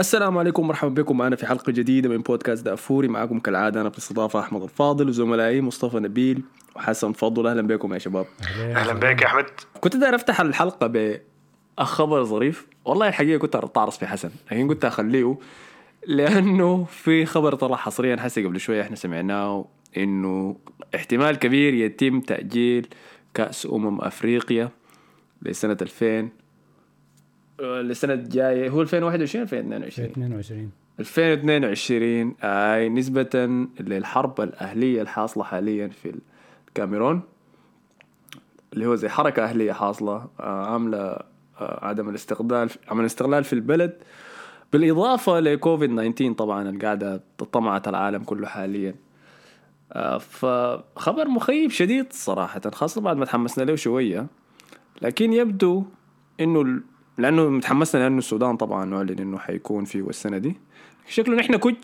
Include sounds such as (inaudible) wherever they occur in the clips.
السلام عليكم مرحبا بكم. معنا في حلقة جديدة من بودكاست دافوري. معكم كالعادة أنا باستضافة أحمد الفاضل وزملائي مصطفى نبيل وحسن. فضل أهلا بكم يا شباب. أهلا. بك يا أحمد. كنت داير أفتح الحلقة بخبر ظريف. والله الحقيقة كنت أتعرص في حسن لكن كنت أخليه لأنه في خبر طلع حصريا حسي قبل شوية. إحنا سمعناه إنه احتمال كبير يتم تأجيل كأس أمم أفريقيا لسنة 2000 للسنة الجاية. هو 2021 2022 22 2022 اي نسبة للحرب الأهلية الحاصلة حاليا في الكاميرون اللي هو زي حركة أهلية حاصلة آه، عاملة آه، عدم الاستقلال عمل الاستقلال في البلد. بالإضافة لكوفيد 19 طبعا اللي قاعدة طمعت العالم كله حاليا. آه، فخبر مخيب شديد صراحة خاصة بعد ما تحمسنا له شوية. لكن يبدو إنه لأنه متحمسنا لأنه السودان طبعا معلن إنه حيكون فيه السنة دي شكله نحن كج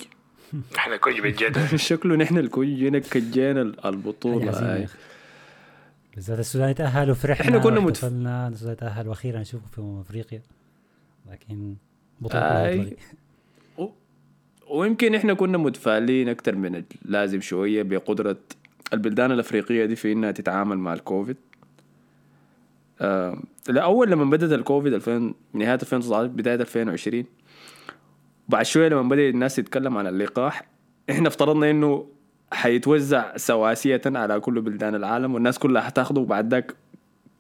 (laughs) إحنا كوج بالجد (laughs) شكله نحن الكج جينا كجينا. أخي. بالذات السودان يتأهل وفرحنا إحنا كنا متف- واحتفلنا السودان يتأهل وأخيرا نشوفه في أمم أفريقيا لكن. بطولة. و- ويمكن إحنا كنا متفائلين أكثر من اللازم شوية بقدرة البلدان الأفريقية دي في إنها تتعامل مع الكوفيد آه لا اول لما بدأت الكوفيد 2000 نهاية 2019 بداية 2020 بعد شوية لما بدأ الناس تتكلم عن اللقاح إحنا افترضنا إنه حيتوزع سواسية على كل بلدان العالم والناس كلها حتاخده وبعد ذاك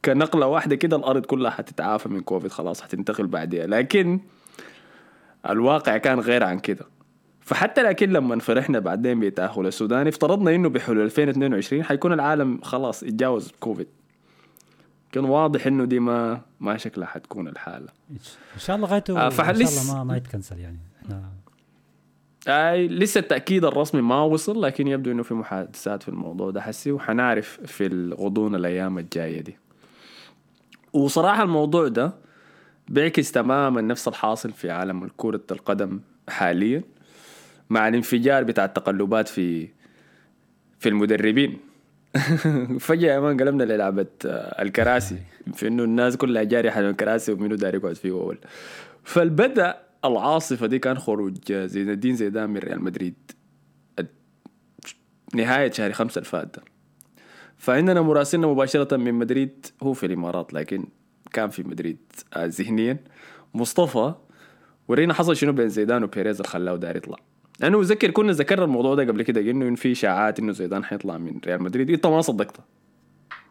كنقلة واحدة كده الأرض كلها حتتعافى من كوفيد خلاص حتنتقل بعدها لكن الواقع كان غير عن كده. فحتى لكن لما فرحنا بعدين بتأهل السودان افترضنا إنه بحلول 2022 حيكون العالم خلاص اتجاوز كوفيد. كان واضح إنه دي ما ما شكلها حتكون الحالة. إن شاء الله غايته آه، إن شاء الله ما ما يتكنسل يعني. إحنا أي لسه التأكيد الرسمي ما وصل لكن يبدو إنه في محادثات في الموضوع ده حسي وحنعرف في الغضون الأيام الجاية دي. وصراحة الموضوع ده بيعكس تماما نفس الحاصل في عالم كرة القدم حاليا مع الانفجار بتاع التقلبات في في المدربين. (laughs) فجأة يا مان قلبنا للعبة آه، الكراسي. في إنه الناس كلها جارية حول الكراسي ومنو داير يقعد فيه اول فالبدأ العاصفة دي كان خروج زين الدين زيدان من ريال مدريد. نهاية شهر خمسة الفات ده. فعندنا مراسلنا مباشرة من مدريد هو في الإمارات لكن كان في مدريد آه، ذهنيا. مصطفى ورينا حصل شنو بين زيدان وبيريز خلاه داير يطلع. لأنه ذكر كنا ذكرنا الموضوع ده قبل كده إنه في إشاعات إنه زيدان حيطلع من ريال مدريد. انت ما صدقتها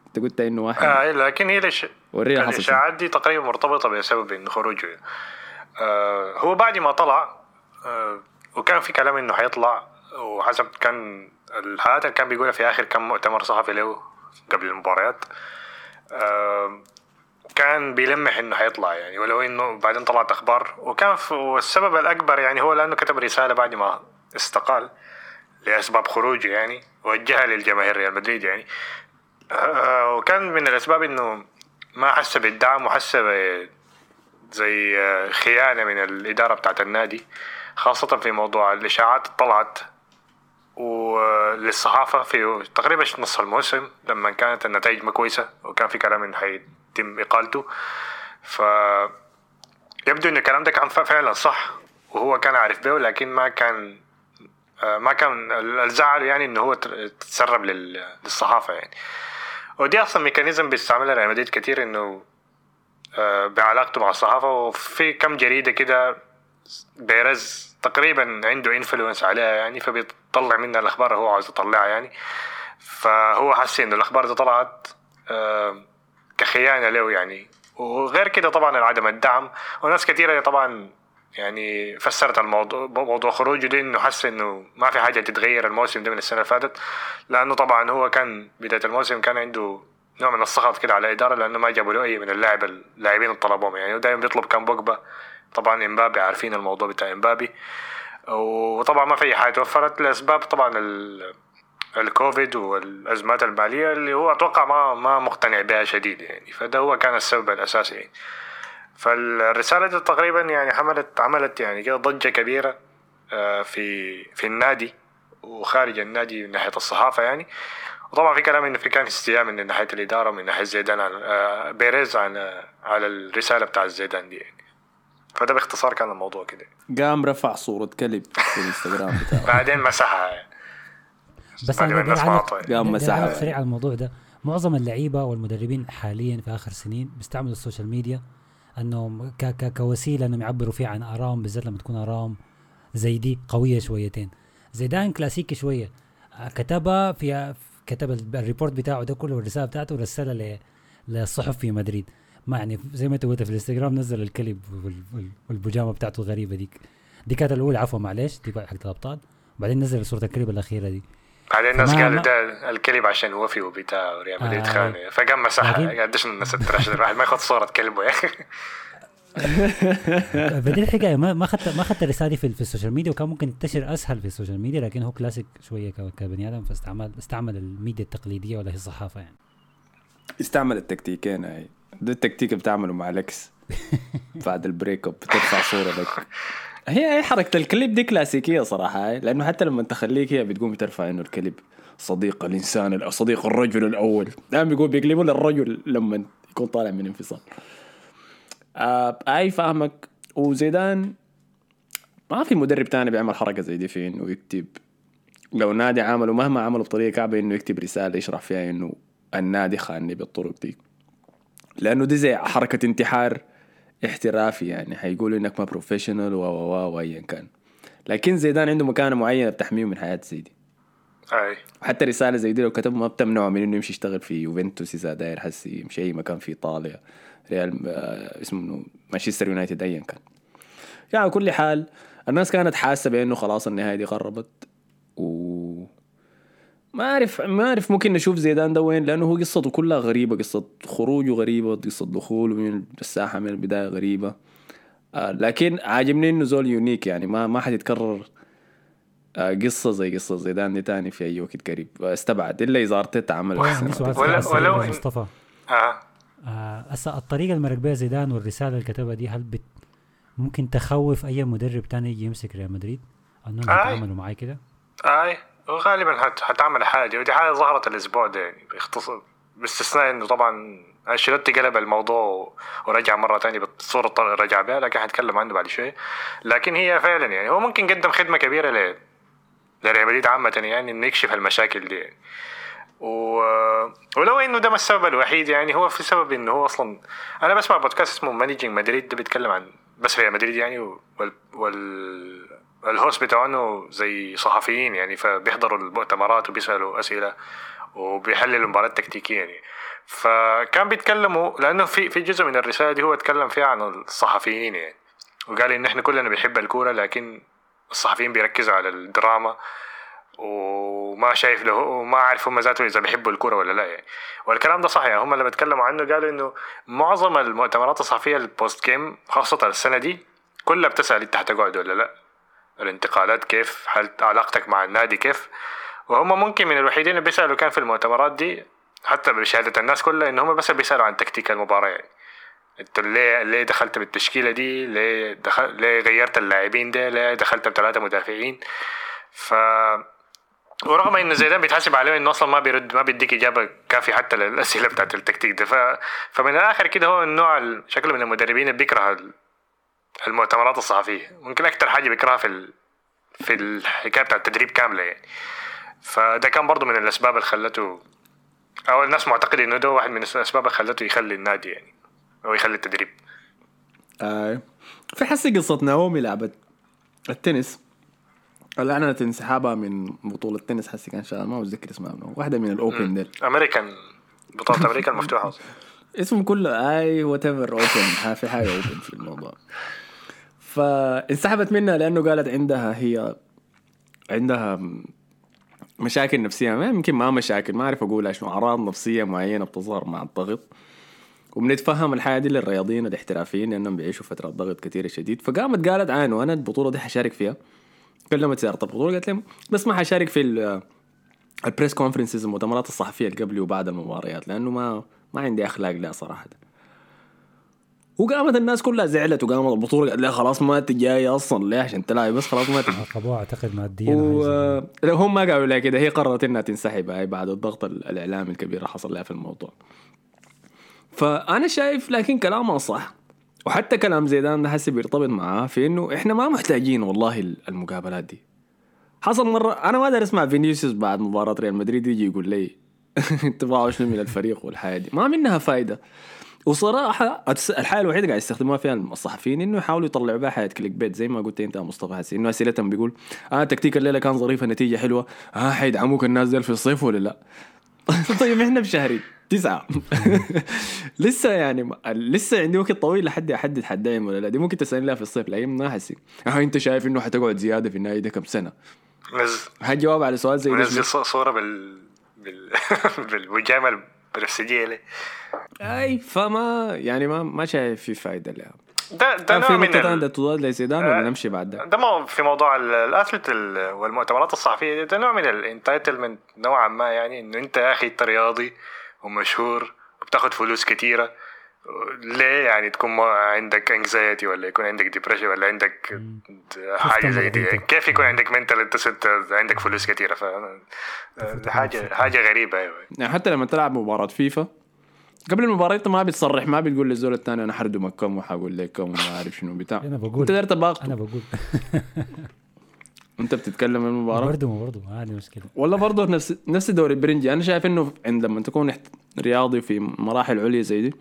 أنت قلت إنه واحد. آه لكن هي ليش ورينا. الإشاعات دي تقريبا مرتبطة بسبب انه خروجه. آه هو بعد ما طلع آه وكان في كلام إنه حيطلع وحسب كان الحالات اللي كان بيقولها في آخر كم مؤتمر صحفي له قبل المباريات. آه كان بيلمح إنه حيطلع يعني ولو إنه بعدين طلعت أخبار. وكان والسبب الأكبر يعني هو لأنه كتب رسالة بعد ما استقال لأسباب خروجه يعني وجهها للجماهير ريال مدريد يعني. آه، وكان من الأسباب إنه ما حس بالدعم وحس زي آه، خيانة من الإدارة بتاعت النادي خاصة في موضوع الإشاعات طلعت. وللصحافة في تقريبا نصف الموسم لما كانت النتائج ما كويسة وكان في كلام إنه حيتم إقالته. ف يبدو إن الكلام ده كان فعلا صح وهو كان عارف به لكن ما كان آه، ما كان الزعل يعني إنه هو تسرب لل- للصحافة يعني. ودي أصلا ميكانيزم بيستعملها ريال مدريد كتير إنه آه، بعلاقته مع الصحافة. وفي كم جريدة كده بيرز تقريبا عنده انفلونس عليها يعني فبيطلع منها الأخبار اللي هو عاوز يطلعها يعني. فهو حس إنه الأخبار دي طلعت كخيانة له يعني. وغير كده طبعا عدم الدعم. وناس كثيره طبعا يعني فسرت الموضوع موضوع خروجه ده إنه حس إنه ما في حاجة تتغير الموسم ده من السنة اللي فاتت. لأنه طبعا هو كان بداية الموسم كان عنده نوع من السخط كده على الإدارة لأنه ما جابوا له أي من اللاعب اللاعبين اللي طلبوهم يعني. ودايما بيطلب كان بوجبا. طبعا إمبابي عارفين الموضوع بتاع إمبابي. وطبعا ما في حاجة توفرت لأسباب طبعا ال- الكوفيد والأزمات المالية اللي هو أتوقع ما ما مقتنع بها شديد يعني. فده هو كان السبب الأساسي يعني. فالرسالة دي تقريبا يعني حملت عملت يعني كده ضجة كبيرة آه، في في النادي وخارج النادي من ناحية الصحافة يعني. وطبعا في كلام إنه في كان استياء من ناحية الإدارة ومن ناحية زيدان آه، بيريز عن على الرسالة بتاع زيدان دي يعني. فده باختصار كان الموضوع كده. قام رفع صورة كلب في الانستغرام (laughs) بتاعه. بعدين مسحها. بس أنا الناس بدي. قام مسحها. سريع على الموضوع ده. معظم اللعيبة والمدربين حاليا في آخر سنين بيستعملوا السوشيال ميديا أنهم ك ك كوسيلة أنهم يعبروا فيها عن ارائهم بالذات لما تكون ارائهم زي دي قوية شويتين. زيدان كلاسيكي شوية. كتبها في كتب ال- ال report بتاعه ده كله والرسالة بتاعته رسلها ل- للصحف في مدريد. ما يعني زي ما انت قلت في الانستغرام نزل الكلب وال- وال- والبيجامة بتاعته الغريبه ديك. دي كانت الأولى عفوا معلش دي حقت الأبطال. وبعدين نزل صورة الكلب الأخيرة دي. بعدين الناس قالوا ده الكلب عشان وفي وبتاع وريال مدريد. آه. خانه فقام مسحها. قديش الناس عشان الواحد؟ ما ياخذ صورة كلبه يا أخي. (laughs) بدي الحكاية ما ما اخذت ما اخذت الرساله دي في, في السوشيال ميديا وكان ممكن تنتشر أسهل في السوشيال ميديا لكن هو كلاسيك شوية ك- كبني آدم فاستعمل استعمل الميديا التقليدية ولا هي الصحافة يعني. استعمل التكتيكين هاي. ده التكتيك اللي بتعمله مع ال ex (laughs) بعد ال break up بترفع صورة لك. هي هي حركة الكليب دي كلاسيكية صراحة هاي. لأنه حتى لما تخليك هي بتقوم ترفع إنه الكليب. صديق الإنسان الأ- صديق الرجل الأول. دائما بيقول بيقلبوا للرجل لما يكون طالع من انفصال. آه أي فاهمك. وزيدان ما في مدرب تاني بيعمل حركة زي دي في إنه يكتب. لو نادي عمله مهما عمله بطريقة كعبة إنه يكتب رسالة يشرح فيها إنه النادي خانني بالطرق دي. لأنه دي زي حركة انتحار احترافي يعني حيقولوا إنك ما professional و و و وايا كان. لكن زيدان عنده مكانه معينه بتحميه من حياة زي دي أي. وحتى رسالة زي دي لو كتب ما بتمنعه من إنه يمشي يشتغل في يوفنتوس إذا داير حسي يمشي أي مكان في إيطاليا ريال آه، اسمه مانشستر يونايتد ايا كان. يعني كل حال الناس كانت حاسة بإنه خلاص النهاية دي قربت و ما أعرف ما أعرف ممكن نشوف زيدان ده وين لأنه هو قصته كلها غريبة قصة خروجه غريبة قصة دخوله من الساحة من البداية غريبة. آه لكن عاجبني إنه زول يونيك يعني ما ما حتتكرر آه قصة زي قصة زيدان دي تاني في أي وقت قريب. استبعد إلا إذا ارتيتا عمل ولو مصطفى. آه. آه، هسا الطريقة اللي مرق بها زيدان والرسالة اللي كتبها دي هل بت ممكن تخوف أي مدرب تاني يجي يمسك ريال مدريد؟ انهم. يتعاملوا معاه كده. آي. وغالبا حت... حتعمل حاجة ودي حاجة ظهرت الأسبوع ده يعني باختصار باستثناء إنه طبعا أنشيلوتي قلب الموضوع ورجع مرة ثانية بالصورة الط- رجع بها لكن حنتكلم عنه بعد شوي لكن هي فعلا يعني هو ممكن قدم خدمة كبيرة ل لريال مدريد عامة يعني إنه يكشف المشاكل دي يعني. و... ولو إنه ده ما السبب الوحيد يعني هو في سبب إنه هو أصلا أنا بسمع بودكاست اسمه Managing Madrid ده بيتكلم عن بس ريال مدريد يعني وال, وال... ال hosts بتاعينه زي صحفيين يعني فبيحضروا المؤتمرات وبيسألوا أسئلة وبيحللوا مباريات تكتيكيه يعني. فكان بيتكلموا لأنه في في جزء من الرسالة دي هو اتكلم فيها عن الصحفيين يعني. وقال إن إحنا كلنا بنحب الكورة لكن الصحفيين بيركزوا على الدراما وما شايف له وما عارف هم ذاته إذا بيحبوا الكورة ولا لا يعني. والكلام ده صح يعني هم لما اتكلموا عنه قالوا إنه معظم المؤتمرات الصحفية ال post game خاصة السنة دي كلها بتسأل أنت حتقعد ولا لا؟ الانتقالات كيف هل علاقتك مع النادي كيف؟ وهم ممكن من الوحيدين اللي بيسألوا كان في المؤتمرات دي حتى بشهادة الناس كلها إن هم بس بيسألوا عن تكتيك المباراة يعني. أنت ليه ليه دخلت بالتشكيلة دي؟ ليه دخل ليه غيرت اللاعبين ده؟ ليه دخلت بثلاثة مدافعين؟ ف ورغم إن زيدان بيتحاسب عليه إنه أصلا ما بيرد ما بيديك إجابة كافية حتى للأسئلة بتاعت التكتيك ده ف... فمن الآخر كده هو النوع ال- شكله من المدربين اللي بيكره المؤتمرات الصحفية. ممكن أكتر حاجة بيكرهها في ال... في الحكاية بتاعت التدريب كاملة يعني. فده كان برضه من الأسباب اللي خلته أو الناس معتقدة إنه ده واحد من الأسباب اللي خلته يخلي النادي يعني أو يخلي التدريب. آه. في حسي قصة ناومي لعيبة التنس. اللي اعلنت انسحابها من بطولة التنس حسي كان شغال ما متذكر اسمها منو واحدة من ال open ديل. أمريكان بطولة أمريكا المفتوحة. (laughs) اسم كله أي whatever open في حاجة open في الموضوع. فانسحبت منها لأنه قالت عندها هي عندها مشاكل نفسية. ما يمكن ما مشاكل ما أعرف أقولها شنو أعراض نفسية معينة بتظهر مع الضغط. وبنتفهم الحياة دي للرياضيين الاحترافيين لأنهم بيعيشوا فترة ضغط كثيرة شديد. فقامت قالت عاينوا أنا البطولة دي حشارك فيها. كلمت إدارة البطولة قالت لهم بس ما حشارك في ال- ال press conferences المؤتمرات الصحفية اللي قبل وبعد المباريات لأنه ما ما عندي أخلاق لها صراحة. وقامت الناس كلها زعلت وقامت البطولة قالت لها خلاص ما أنت جاية أصلا. ليه؟ عشان تلعب بس خلاص ما عاقبوها أعتقد ماديا أو حاجة زي كده. و... لا، هم ما قالوا لها كده. هي قررت إنها تنسحب هاي بعد الضغط ال- الإعلامي الكبير اللي حصل لها في الموضوع. فأنا شايف لكن كلامها صح. وحتى كلام زيدان ده حسي بيرتبط معاه في إنه إحنا ما محتاجين والله المقابلات دي. حصل مرة أنا ما أقدر اسمع فينيسيوس بعد مباراة ريال مدريد يجي يقول لي (laughs) انطباعه شنو من الفريق والحياة دي. ما منها فايدة. وصراحة الحاجة الوحيدة قاعد يستخدموها فيها الصحفيين إنه يحاولوا يطلعوا بها حياة click bait زي ما قلت أنت يا مصطفى حسين. إنه أسئلتهم بيقول آه تكتيك الليلة كان ظريف النتيجة حلوة. آه حيدعموك الناس دي في الصيف ولا لا؟ (laughs) طيب إحنا في شهر تسعة. (laughs) لسه يعني لسه عندي وقت طويل لحد أحدد حدين ولا لا. دي ممكن تسألني لها في الصيف الأيام ما حسي آه أنت شايف إنه حتقعد زيادة في النهاية ده كم سنة؟ نزل جواب على سؤال زي نزل صورة بال بال (laughs) بالمجامله البنفسجيه ليه اي فما يعني ما ما شايف في فائده لها ده ده نوع من ال... تضاد لزيدان ولا نمشي بعد ده؟ ده في موضوع الاثلت والمؤتمرات الصحفيه ده نوع من ال entitlement نوعا ما يعني انه انت يا أخي انت رياضي ومشهور وبتاخد فلوس كتيره ليه يعني تكون عندك anxiety ولا يكون عندك depression ولا عندك حاجة زي دي؟ كيف يكون عندك mental انت عندك فلوس كثيره ف حاجة حاجة غريبة أيوه. يعني حتى لما تلعب مباراة فيفا قبل المباراة أنت ما بتصرح ما بتقول للزول الثاني أنا حردمك كم وحقول لك كم وما أعرف شنو بتاع. أنا بقول. أنت داير تباغ أنا بقول. (laughs) أنت بتتكلم المباراة؟ برضه برضه ما عندي مشكلة. والله برضه نفس نفس دوري البرنجي أنا شايف إنه عند لما تكون رياضي في مراحل عليا زي دي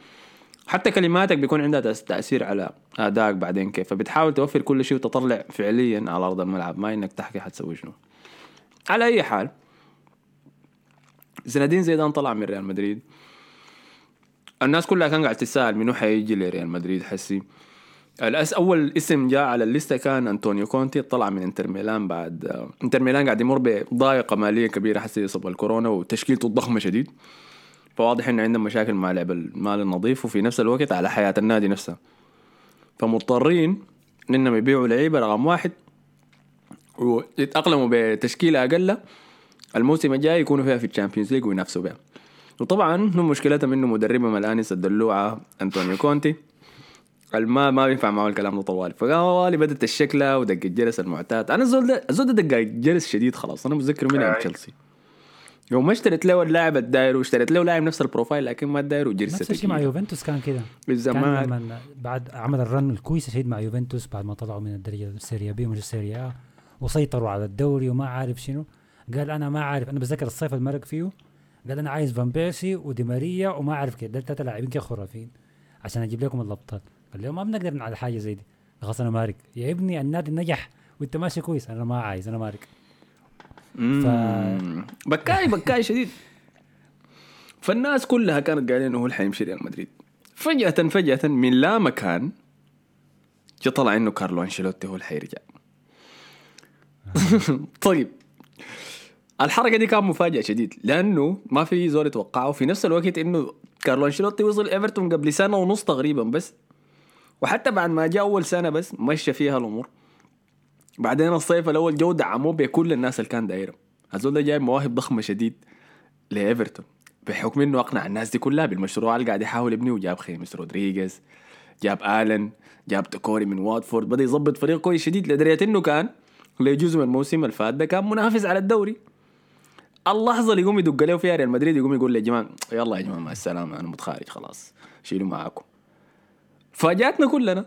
حتى كلماتك بيكون عندها تأثير على أدائك بعدين كيف. فبتحاول توفر كل شيء وتطلع فعليا على أرض الملعب. ما إنك تحكي حتسوي شنو. على أي حال زين الدين زيدان طلع من ريال مدريد. الناس كلها كان قاعد تسأل منو حيجي لريال مدريد حسي. الأس أول اسم جاء على ال list ة كان أنطونيو كونتي طلع من إنتر ميلان بعد إنتر ميلان قاعد يمر بضائقة مالية كبيرة حسي بسبب الكورونا وتشكيلته ضخمة شديد. فواضح إنه عندهم مشاكل مع اللعب المالي النظيف وفي نفس الوقت على حياة النادي نفسها فمضطرين إنهم يبيعوا لعيبة رقم واحد ويتأقلموا بتشكيلة أقل. الموسم الجاي يكونوا فيها في ال Champions League وينافسوا بها. وطبعا هم مشكلتهم انه مدربهم الانس الدلوعة أنطونيو كونتي. ما ما بينفع معه الكلام ده طوال. فقال بدت الشكلة ودق الجرس المعتاد. أنا الزول ده الزول ده دق الجرس شديد خلاص. أنا متذكر من أيام يوم ما اشتريت له اللاعب الداير واشتريت له لاعب نفس ال profile لكن ما الداير وجرست نفس الشيء مع يوفنتوس كان كده. بالزمان لما بعد عمل ال run الكويس شديد مع يوفنتوس بعد ما طلعوا من الدرجه ال Serie B ومش ال Serie A وسيطروا على الدوري وما عارف شنو. قال أنا ما عارف أنا بتذكر الصيف المرق فيه قال أنا عايز فان بيرسي ودي ماريا وما اعرف كده ثلاثة لاعبين كده خرافيين عشان أجيب لكم الأبطال. قال لهم ما بنقدر على حاجة زي دي. خلاص أنا مارك يا ابني النادي نجح وأنت ماشي كويس. أنا ما عايز أنا مارك ف... بكاي بكاي شديد. فالناس كلها كانت قايلين انه هو اللي حيمشي ريال مدريد. فجأة فجأة من لا مكان جا طلع إنه كارلو أنشيلوتي هو اللي حيرجع (laughs) طيب. الحركة دي كان مفاجأة شديد لأنه ما في زول يتوقعه. في نفس الوقت إنه كارلو أنشيلوتي وصل إيفرتون قبل سنة ونص تقريبا بس. وحتى بعد ما جاء أول سنة بس مشى فيها الأمور. بعدين الصيف الأول جو دعموه بكل الناس اللي كان دايره الزول ده جايب مواهب ضخمة شديد لإيفرتون. بحكم إنه أقنع الناس دي كلها بالمشروع اللي قاعد يحاول يبنيه وجاب خيمس رودريغيز جاب آلن جاب تكوري من واتفورد بدأ يظبط فريق كويس شديد لدرجة إنه كان لجزء من الموسم اللي فات ده كان منافس على الدوري. اللحظة اللي يقوم يدق له فيها ريال مدريد يقوم يقول يا جماعة يلا يا جماعة مع السلامة أنا متخارج خلاص شيلوا معاكم. فاجأتنا كلنا.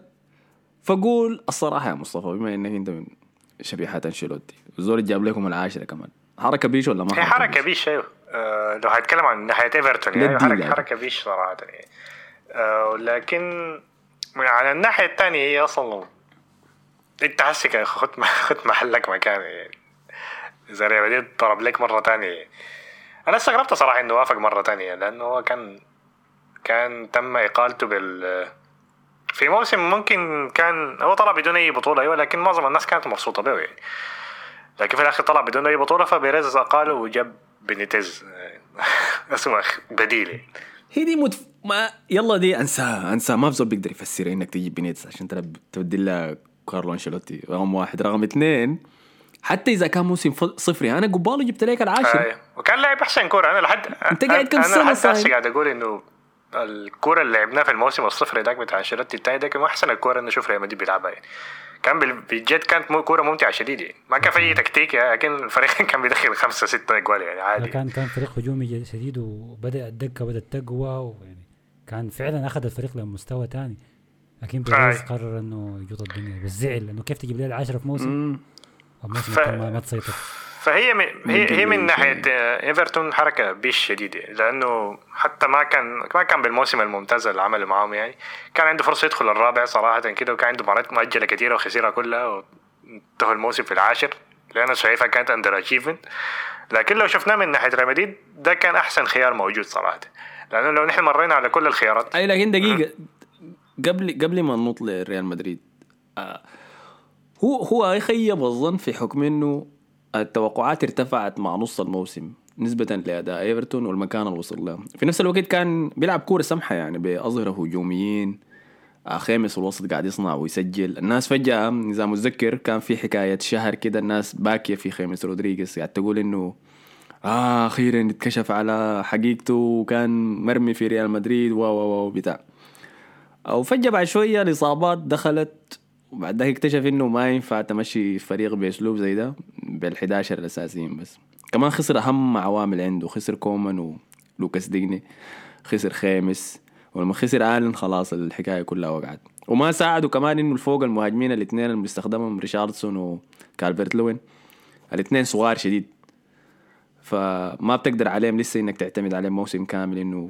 فقول الصراحة يا مصطفى بما إنك أنت من شبيحات أنشيلوتي الزول جاب لكم العاشرة كمان. حركة بيش ولا ما هي حركة بيش؟ أيوه. آه لو هيتكلم عن ناحية إيفرتون يعني حركه يعني. حركة بيش صراحة يعني. آه لكن على الناحية الثانية هي أصلا أنت حسك خد خد محلك مكان يعني. إذا ريال مدريد ضرب لك مرة ثانية أنا استغربت صراحة إنه وافق مرة ثانية لأنه هو كان كان تم إقالته بال في موسم ممكن كان هو طلع بدون أي بطولة أيوه لكن معظم الناس كانت مبسوطة به يعني. لكن في الآخر طلع بدون أي بطولة فبيريز أقاله وجاب بينيتيز اسمه (laughs) بديل هي دي متف... ما يلا دي انساها انساها ما في بيقدر يفسر إنك تجيب بينيتز عشان تلعب تبدل لها كارلو أنشيلوتي رقم واحد. رقم اثنين حتى إذا كان موسم صفري أنا قباله جبت لك العاشر. آه. وكان لاعب أحسن كورة. أنا لحد أنت قاعد كم سنة أنا قاعد أقول إنه الكورة اللي لعبناها في الموسم الصفري ذاك بتاع أنشيلوتي الثاني ده كان أحسن الكورة انه أشوف ريال مدريد بيلعبها يعني. كان بالجد كانت كورة ممتعة شديد يعني. ما كان في أي تكتيك يعني لكن الفريق (laughs) كان بيدخل خمسة ستة اجوال يعني عادي. كان كان فريق هجومي شديد وبدأ الدقه بدات تقوى ويعني كان فعلا أخذ الفريق لمستوى ثاني لكن بيريز قرر إنه يجوط الدنيا بس زعل إنه كيف تجيب لي العاشره في موسم؟ مم. أو موسم ف- ما تسيطر فهي من هي, هي من ناحية إيفرتون حركة بايخة شديدة لأنه حتى ما كان ما كان بالموسم الممتاز اللي عمله معاهم يعني. كان عنده فرصة يدخل الرابع صراحة كده وكان عنده مباريات مؤجلة كثيره وخسرها كلها وانتهى الموسم في العاشر. لأن شايفها كانت under achievement لكن لو شفناه من ناحية ريال مدريد ده كان أحسن خيار موجود صراحة. لأنه لو نحن مرينا على كل الخيارات. أي لكن دقيقة. قبل قبل ما ننط لريال مدريد آه هو هو يخيب الظن في حكم إنه التوقعات ارتفعت مع نص الموسم نسبة لأداء إيفرتون والمكان اللي وصل له. في نفس الوقت كان بيلعب كورة سمحة يعني بأظهرة هجوميين آه، خامس الوسط قاعد يصنع ويسجل. الناس فجأة إذا متذكر كان في حكاية شهر كده الناس باكية في خامس رودريغيز. قاعد تقول إنه آه أخيرا اتكشف على حقيقته وكان مرمي في ريال مدريد و و و بتاع. أو فجأة بعد شوية الإصابات دخلت وبعد ذاك اكتشف إنه ما ينفع تمشي فريق بأسلوب زي ده بال11 الأساسيين بس. كمان خسر أهم عوامل عنده خسر كومان ولوكاس ديني خسر خاميس ولما خسر آلن خلاص الحكاية كلها وقعت. وما ساعدوا كمان إنه الفوق المهاجمين الاثنين اللي بيستخدمهم ريشاردسون وكالفرت لوين الاثنين صغار شديد. فما بتقدر عليهم لسه إنك تعتمد عليهم موسم كامل إنه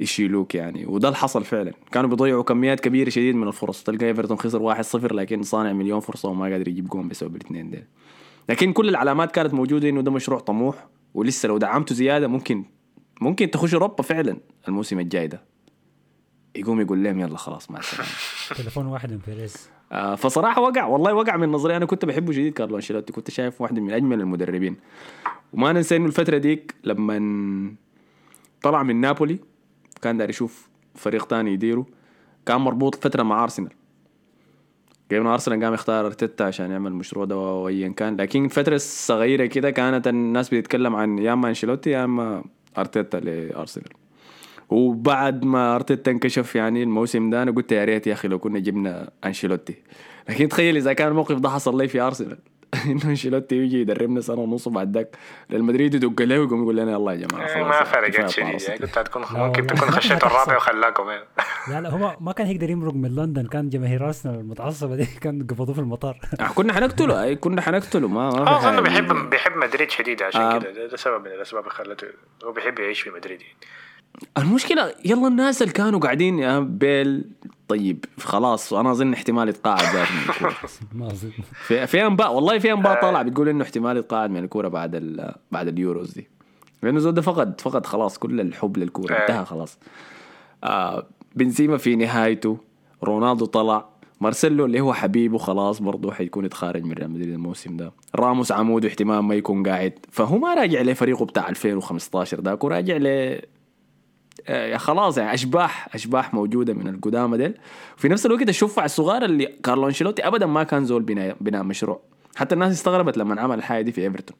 يشيلوك يعني. وده اللي حصل فعلا. كانوا بيضيعوا كميات كبيرة شديد من الفرص. تلقى إيفرتون خسر 1-0 لكن صانع مليون فرصة وما قادر يجيب جون بسبب الاثنين دول لكن كل العلامات كانت موجودة إنه ده مشروع طموح. ولسه لو دعمته زيادة ممكن ممكن تخش أوروبا فعلا الموسم الجاي ده. يقوم يقول لهم يلا خلاص مع السلامة. (laughs) تليفون واحد من بيريز آه، فصراحة وقع والله وقع من نظري. أنا كنت بحبه شديد كارلو أنشيلوتي. كنت شايف واحد من أجمل المدربين. وما ننسى إنه الفترة ديك لما طلع من نابولي كان داير يشوف فريق تاني يديره. كان مربوط فترة مع أرسنال. قبل ما أرسنال قام يختار أرتيتا عشان يعمل المشروع ده وايا كان. لكن الفترة الصغيره كده كانت الناس بتتكلم عن يا أما أنشيلوتي يا أما أرتيتا لأرسنال. وبعد ما أرتيتا انكشف يعني الموسم ده أنا قلت يا ريت يا أخي لو كنا جبنا أنشيلوتي. لكن تخيل إذا كان الموقف ده حصل لي في أرسنال. (laughs) انه أنشيلوتي يجي يدربنا سنة ونص وبعد ذاك ريال مدريد يدق له ويقوم يقول لنا يلا يا جماعة إيه، خلاص ما فرقت شديد. يعني كنت هتكون ممكن. تكون خشيت الرابع. وخلاكم يعني. لا لا هو ما كان يقدر يمرق من لندن كان جماهير أرسنال المتعصبه دي (laughs) كان قبضوه في المطار (laughs) آه، كنا حنقتله اي كنا حنقتله ما في آه أظن. بيحب بيحب مدريد شديد عشان آه. كده ده, سبب من الاسباب اللي خلته هو بيحب يعيش في مدريد يعني. المشكلة يلا الناس اللي كانوا قاعدين يا بيل طيب خلاص أنا أظن احتمال يتقاعد ذات من الكورة. (laughs) ما أظن. في في أنباء والله في أنباء طالعه بتقول إنه احتمال يتقاعد من الكورة بعد ال- بعد اليوروز دي. لأنه زود ده فقد فقد خلاص كل الحب للكورة آه. انتهى خلاص. آه بنزيما في نهايته رونالدو طلع مارسيلو اللي هو حبيبه خلاص برضه حيكون يتخارج من ريال مدريد الموسم ده. راموس عمود احتمال ما يكون قاعد. فهو ما راجع لفريقه بتاع 2015 ذاك وراجع ل آه، خلاص يعني أشباح أشباح موجودة من القدامى ديل. في نفس الوقت الشفع الصغار اللي كارلو أنشيلوتي ابدا ما كان زول بناء بناء مشروع. حتى الناس استغربت لما عمل الحاجة دي في إيفرتون.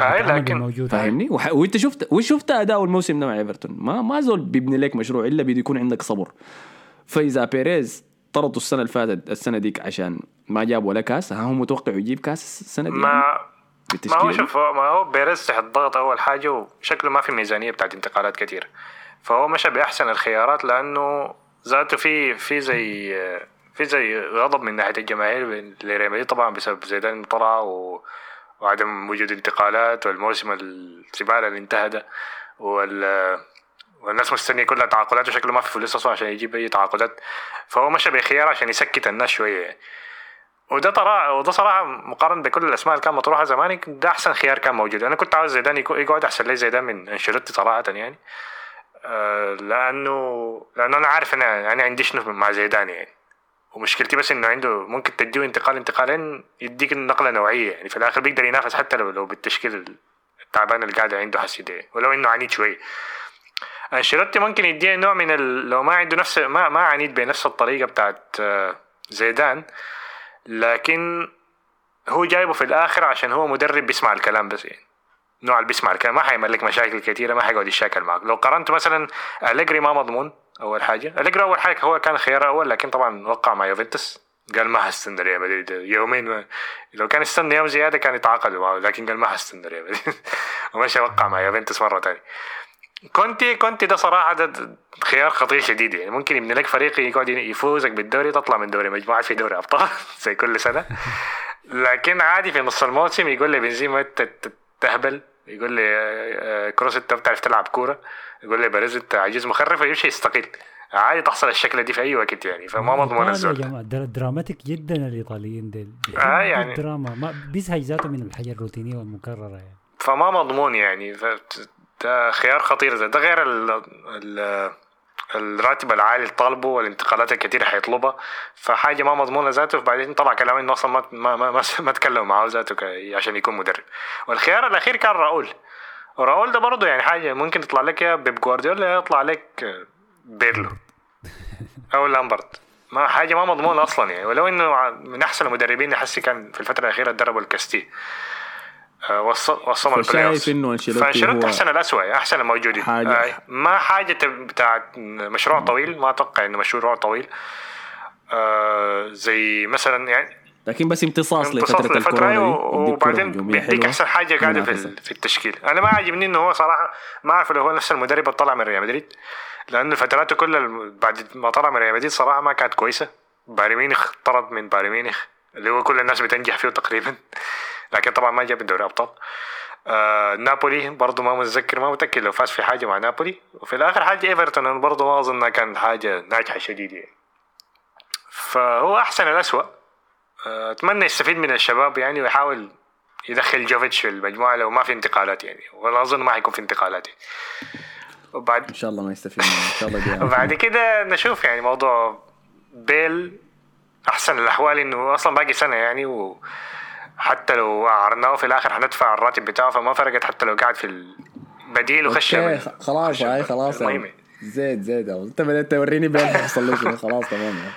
آه، التعامل لكن- فاهمني؟ وح... وانت شفت وش شفت اداؤه الموسم ده مع إيفرتون؟ ما ما زول بيبني لك مشروع إلا بده يكون عندك صبر. فإذا بيريز طردوا السنة اللي فاتت السنة ديك عشان ما جاب ولا كاس ها هو متوقع يجيب كاس السنة دي؟ ما ما هو؟ شوف ما هو بيريز تحت ضغط أول حاجة وشكله ما في ميزانية بتاعت انتقالات كتير فهو مشى بأحسن الخيارات لأنه ذاته في في زي في زي غضب من ناحية الجماهير لريال طبعا بسبب زيدان طلع و وعدم وجود انتقالات والموسم الزباله اللي انتهى ده وال والناس مستنية كلها تعاقدات وشكله ما في فلوس أصلا عشان يجيب أي تعاقدات فهو مشى بخيار عشان يسكت الناس شوية يعني. وده طرا وده صراحة مقارنة بكل الأسماء اللي كانت مطروحة زمان ده أحسن خيار كان موجود. أنا كنت عاوز زيدان يقعد أحسن لي زيدان من أنشيلوتي صراحة يعني. آه، لأنه لأنه أنا عارف أنا أنا عندي شنو مع زيدان يعني. ومشكلتي بس إنه عنده ممكن تديه انتقال انتقالين يديك نقله نوعية يعني. في الآخر بيقدر ينافس حتى لو لو بالتشكيل التعبان اللي قاعد عنده حسي ده ولو إنه عنيد شوي. أنشيلوتي ممكن يديه نوع من ال... لو ما عنده نفس ما ما عنيد بنفس الطريقة بتاعت آه، زيدان لكن هو جايبه في الآخر عشان هو مدرب بيسمع الكلام بس يعني. نوع اللي بيسمع الكلام ما حيعمل لك مشاكل كثيره ما حيقعد يشاكل معك. لو قارنت مثلا أليجري ما مضمون أول حاجة. أليجري أول حاجة هو كان خيار أول لكن طبعا وقع مع يوفنتوس. قال ما هستنى ريال مدريد. يومين ما لو كان استنى يوم زيادة كان يتعاقدوا معه لكن قال ما هستنى ريال مدريد. (laughs) ومشى وقع مع يوفنتوس مرة ثانية كونتي كونتي ده صراحة ده خيار خطير شديد يعني. ممكن يبني لك فريق يقعد يفوزك بالدوري تطلع من دوري مجموعات في دوري أبطال (laughs) زي كل سنة. لكن عادي في نص الموسم يقول لي بنزيما انت تهبل يقول لي آه، كروس انت بتعرف تلعب كورة. يقول لبيريز انت عجوز مخرف ويمشي يستقيل. عادي تحصل الشكله دي في أي وقت يعني فما مضمون الزول يا جماعة dra- dramatic جدا الإيطاليين ديل. آه، يعني. الدراما. ما بيزهق ذاته من الحاجة الروتينية والمكررة يعني. فما مضمون يعني. ف- ده خيار خطير. ده, ده غير ال ال الراتب العالي اللي طالبه والانتقالات الكثيره حيطلبها فحاجة ما مضمونة ذاته وبعدين طلع كلام إنه أصلا ما ما ما, ما, ما تكلموا معاه ذاته عشان يكون مدرب. والخيار الأخير كان راؤول. وراؤول ده برضه يعني حاجة ممكن يطلع لك يا بيب جوارديولا يطلع لك بيرلو أو لامبارد ما حاجة ما مضمونة أصلا يعني. ولو إنه من أحسن المدربين اللي كان في الفترة الأخيرة دربوا الكاستيا وصل ال playoffs. إنه أنشيلوتي فأنشيلوتي هو أحسن الاسوء أحسن الموجودين. حاجة- آه، ما حاجة بتاعت مشروع طويل ما أتوقع إنه مشروع طويل. آه، زي مثلا يعني لكن بس امتصاص لفترة لفترة وبعدين بيديك أحسن حاجة قاعدة في في التشكيل. أنا ما عاجبني إنه هو صراحة ما أعرف لو هو نفس المدرب اللي طلع من ريال مدريد. لأنه فتراته كلها بعد ما طلع من ريال مدريد صراحة ما كانت كويسة. بايرن ميونخ طرد من بايرن ميونخ اللي هو كل الناس بتنجح فيه تقريبا. لكن طبعا ما جاب دوري أبطال. آه نابولي برضه ما متذكر ما متأكد لو فاز في حاجة مع نابولي. وفي الآخر حاجة إيفرتون أنا برضه ما أظن إنها كان حاجة ناجحة شديد يعني. فهو أحسن الأسوأ. آه، أتمنى يستفيد من الشباب يعني ويحاول يدخل جوفيتش في المجموعة لو ما في انتقالات يعني. ولا أظن ما حيكون في انتقالات يعني. وبعد إن شاء الله ما يستفيد إن شاء الله. (laughs) وبعد كده نشوف يعني موضوع بيل. أحسن الأحوال إنه أصلا باقي سنة يعني وحتى لو اعرناه في الآخر حندفع الراتب بتاعه فما فرقت حتى لو قاعد في البديل وخش خلاص هاي خلاص زيد زيد. أنت بدأت توريني بين حصل خلاص تمام يعني.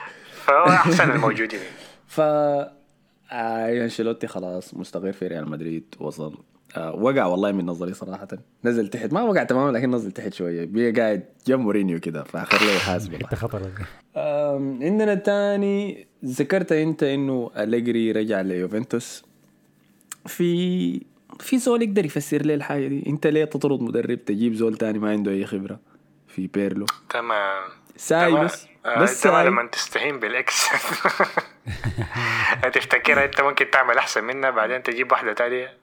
فهو أحسن الموجودين. (laughs) ف آه أنشيلوتي خلاص مستقر في ريال مدريد وصل. آه وقع والله من نظري صراحة. نزل تحت ما وقع تماما لكن نزل تحت شوية. بقى قاعد جنب مورينيو كده فآخر له يحاسب (laughs) والله. حتة خطر عندنا الثاني ذكرت أنت إنه أليجري رجع ليوفنتوس. في في زول يقدر يفسر لي الحاجة دي. انت ليه تطرد مدرب تجيب زول تاني ما عنده أي خبرة في بيرلو؟ تمام. ساي تمام. بس. آه، بس ساي. لما تستهين بالإكس. (laughs) هتفتكرها. انت ممكن تعمل أحسن منها بعدين تجيب واحدة تانية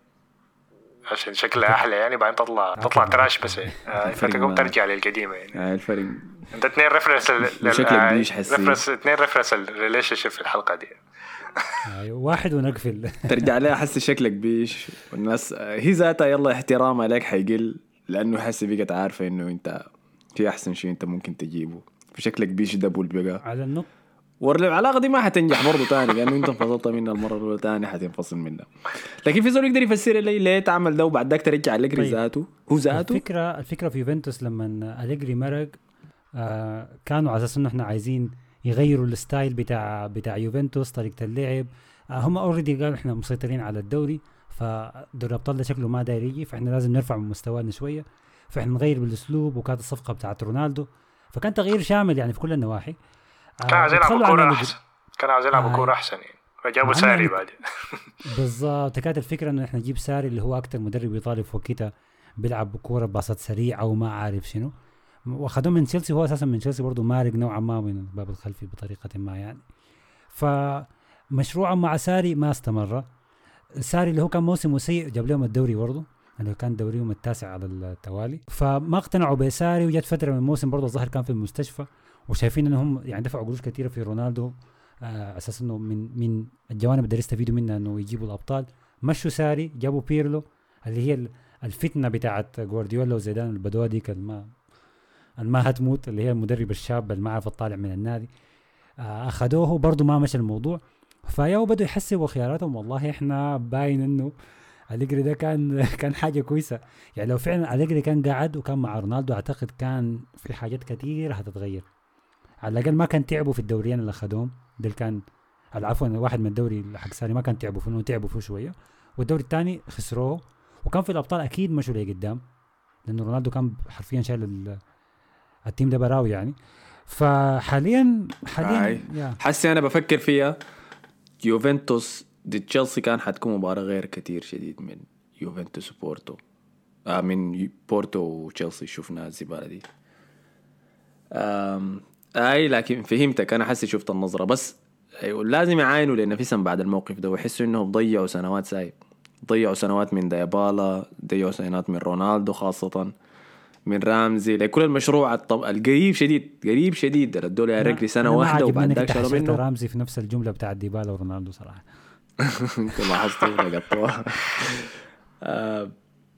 عشان شكلها (laughs) أحلى يعني بعدين تطلع تطلع تراش بس. آه، (laughs) فتقوم ترجع للقديمة يعني. آه الفرق انت اثنين ريفرنس وشكلك بيش. ريفرنس اثنين ريفرنس الريليشن شيب في الحلقة دي. أيوة، واحد ونقفل. (laughs) ترجع لها حس شكلك بيش. والناس هي ذاتها يلا احترامها لك حيقل لأنه حس بقت عارفه إنه أنت في أحسن شيء أنت ممكن تجيبه. فشكلك بيش double بقى. على النقطة. والعلاقه دي ما حتنجح برضه تاني لأنه أنت انفصلت منها المرة الأولى تاني حتنفصل منها. لكن في زول يقدر يفسر لي ليه تعمل ده وبعد ذاك ترجع أليجري طيب. ذاته؟ هو ذاته؟ الفكرة الفكرة في يوفنتوس لما أليجري مرق آه كانوا على أساس إنه إحنا عايزين يغيروا ال style بتاع بتاع يوفنتوس طريقة اللعب. آه هم already قالوا إحنا مسيطرين على الدوري فدوري الأبطال ده شكله ما داير يجي فإحنا لازم نرفع من مستوانا شوية فإحنا نغير بالأسلوب وكانت الصفقة بتاعت رونالدو. فكان تغيير شامل يعني في كل النواحي. آه كان عايز عن كوره. أحسن. كان عايز يلعبوا آه. كوره أحسن يعني. فجابوا ساري إنه- بعد (laughs) بالظبط. كانت الفكرة إنه إحنا نجيب ساري اللي هو أكتر مدرب إيطالي في وقتها بيلعب بكورة باصات سريعة وما عارف شنو. واخذوه من تشيلسي هو أساسا من تشيلسي برضه مارق نوعا ما من الباب الخلفي بطريقة ما يعني. فمشروعه مع ساري ما استمر. ساري اللي هو كان موسمه سيء جاب لهم الدوري برضه اللي كان دوريهم التاسع على التوالي. فما اقتنعوا بساري وجت فترة من الموسم برضه الظاهر كان في المستشفى وشايفين إنهم يعني دفعوا قروش كثيره في رونالدو. آه، أساس إنه من من الجوانب اللي يستفيدوا منها إنه يجيبوا الأبطال. مشوا ساري جابوا بيرلو اللي هي ال- الفتنة بتاعت جوارديولا وزيدان البدوه ديك الما الما هتموت اللي هي المدرب الشاب اللي ما عرف طالع من النادي. آه، أخذوه برضه ما مشى الموضوع. فياو بدوا يحسبوا خياراتهم. والله إحنا باين إنه أليجري ده كان (laughs) كان حاجة كويسة. يعني لو فعلا أليجري كان قاعد وكان مع رونالدو أعتقد كان في حاجات كتير هتتغير. على الأقل ما كان تعبوا في الدوريين اللي أخذوهم. اللي كان عفوا واحد من الدوري حق ساري ما كان تعبوا فيه تعبوا فيه شوية. والدوري الثاني خسروه. وكان في الأبطال أكيد مشوا لقدام. لأنه رونالدو كان حرفيا شايل ال team ده براوي يعني. فحاليا حاليا حسي أنا بفكر فيها. يوفنتوس ضد تشيلسي كان حتكون مباراة غير كتير شديد من يوفنتوس وبورتو. آه من بورتو وتشيلسي شفنا الزبالة دي. آم اي لكن فهمتك. أنا حسي شفت النظرة. بس أيوة لازم يعاينوا لنفسهم بعد الموقف ده ويحسوا إنهم ضيعوا سنوات سايب ضيعوا سنوات من ديبالا ضيعوا سنوات من رونالدو خاصة. من رامزي لكل المشروع الطب... القريب شديد قريب شديد. ردوا لي رجلي سنة واحدة وبعد ذاك شالوا منه. رامزي في نفس الجملة بتاعت ديبالا ورونالدو صراحة. (laughs) أنت لاحظتوا لقطوها (laughs) آه،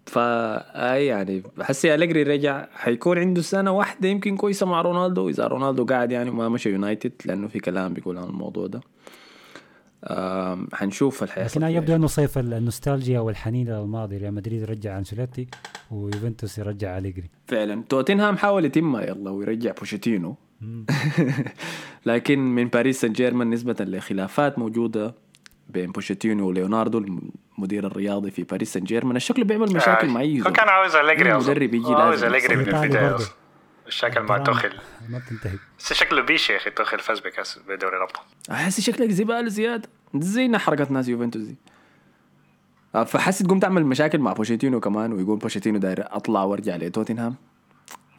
فاي يعني بحس أليجري رجع حيكون عنده سنة واحدة يمكن كويسة مع رونالدو. إذا رونالدو قاعد يعني ما مشى يونايتد لأنه في كلام بيقول عن الموضوع ده. حنشوف الحياة لكن يبدو أنه صيف النوستالجيا والحنين للماضي ريال مدريد يرجع أنشيلوتي ويوفنتوس يرجع أليجري. فعلا. توتنهام حاول يتمها يلا ويرجع بوشيتينو. (laughs) لكن من باريس سان جيرمان نسبة لخلافات موجودة بين بوشيتينو وليوناردو المدير الرياضي في باريس سان جيرمان الشكل بيعمل مشاكل مع اي. كان عاوز. مدرب يجي هو عاوز لازم. أليجري من يصير. الشكل مع توخل ما بتنتهي. بس شكله بيش يا أخي توخل فاز بكأس بدوري الأبطال. أحس شكلك زباله زياده زي حركة ناس يوفنتوس دي. آه، فحس تقوم تعمل مشاكل مع بوشيتينو كمان ويقول بوشيتينو داير أطلع وأرجع لتوتنهام.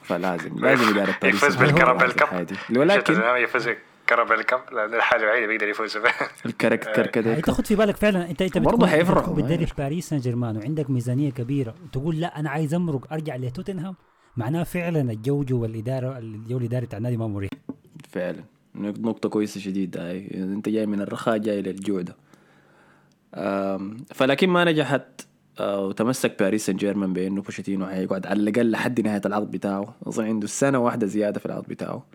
فلازم (laughs) لازم اداره باريس يفوز بالكراميل كاب. ولكن توتنهام يفوز بالكراميل كاب؟ لأن الحاجة الوحيدة بيقدر يفوز بها. (laughs) يعني ديك تاخد في بالك فعلا انت أنت برضه ما بتدرب. باريس سان جيرمان وعندك ميزانية كبيرة وتقول لا أنا عايز أمرق أرجع لتوتنهام؟ معناه فعلا الجوجو والاداره الجو الإداري بتاع النادي ما مريح. فعلا. نقطة كويسة شديدة. هاي. أنت جاي من الرخاء جاي للجوع ده. فلكن ما نجحت آه، وتمسك باريس سان جيرمان بأنه بوشيتينو حيقعد على الأقل لحد نهاية العقد بتاعه. أظن عنده سنة واحدة زيادة في العقد بتاعه.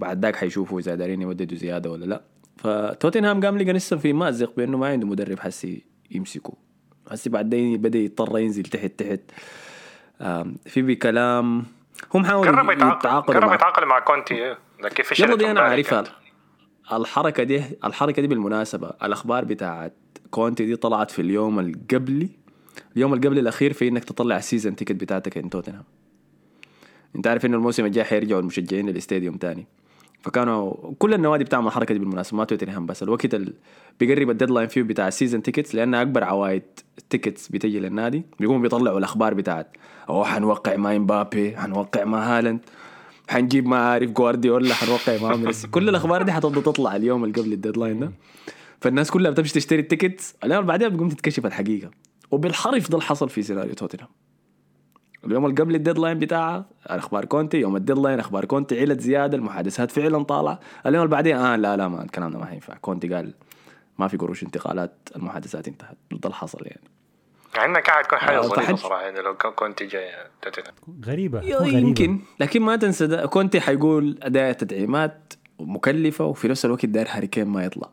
بعد ذاك حيشوفوا إذا دارين يوددوا زيادة ولا لا. فتوتنهام قام لقى لسه في مأزق بأنه ما عنده مدرب حسي يمسكه. حسي بعدين بدأ يضطر ينزل تحت تحت. في بكلام هم حاولوا قرب يتعاقد يتعاقدوا قرب مع يتعاقد مع كونتي إيه. لكن في يلا دي أنا عارفها. الحركة دي الحركة دي بالمناسبة الأخبار بتاعت كونتي دي طلعت في اليوم القبلي اليوم القبلي الأخير في إنك تطلع ال season ticket بتاعتك ان توتنهام أنت عارف إنه الموسم الجاي حيرجعوا المشجعين لل stadium تاني فكانوا كل النوادي بتعمل الحركه دي بالمناسبة ما توتنهام بس. الوقت اللي بيقرب ال deadline فيه بتاع ال season tickets لأن أكبر عوائد ال tickets بتجي للنادي. بيقوموا بيطلعوا الأخبار بتاعت أوه حنوقع مع امبابي حنوقع مع هالاند حنجيب ما عارف جوارديولا حنوقع مع ميسي. (laughs) كل الأخبار دي حتفضل تطلع اليوم اللي قبل ال deadline ده. فالناس كلها بتمشي تشتري ال tickets اليوم بعدين بتقوم تتكشف الحقيقة. وبالحرف ده اللي حصل في سيناريو توتنهام اليوم اللي قبل ال deadline بتاعها أخبار كونتي يوم ال deadline أخبار كونتي علت زيادة المحادثات فعلا طالعة. اليوم اللي بعدين آه لا لا ما الكلام ده ما حينفع كونتي قال ما في قروش انتقالات المحادثات انتهت. ده اللي حصل يعني. عندنا قاعد تكون حاجة ظريفه صراحة يعني لو كونتي جاي توتنهام غريبة. يمكن. لكن ما تنسى ده كونتي حيقول اداء تدعيمات مكلفة وفي نفس الوقت داير هاري كين ما يطلع.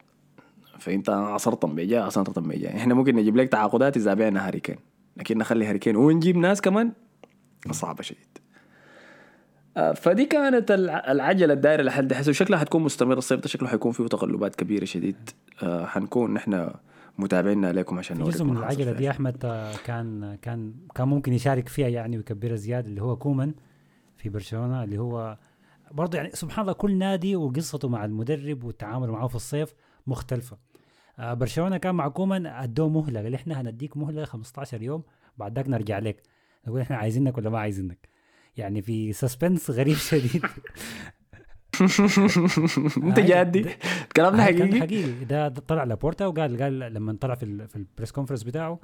فأنت عصرتم بيجا عصرتم بيجا إحنا ممكن نجيب لك تعاقدات إذا بعنا هاري كين لكن نخلي هاري كين ونجيب ناس كمان صعبة شديد. آه، فدي كانت الع- العجلة الدايره لحد حسب شكلها حتكون مستمره الصيف ده شكله حيكون فيه تقلبات كبيرة شديد. آه، حنكون نحن متابعين عليكم عشان نوريكم جزء من العجلة. دي أحمد آه، كان كان كان ممكن يشارك فيها يعني ويكبرها زيادة اللي هو كومان في برشلونة اللي هو برضه يعني سبحان الله كل نادي وقصته مع المدرب والتعامل معه في الصيف مختلفة. برشلونة كان مع كومان ادوه مهله قال إحنا هنديك مهله 15 يوم بعد ذاك نرجع لك. نقول إحنا عايزينك ولا ما عايزينك؟ يعني في suspense غريب (laughs) شديد. (laughs) انت جادي. الكلام ده حقيقي؟ حقيقي. ده, ده طلع لابورتا وقال قال لما طلع في في ال press conference بتاعه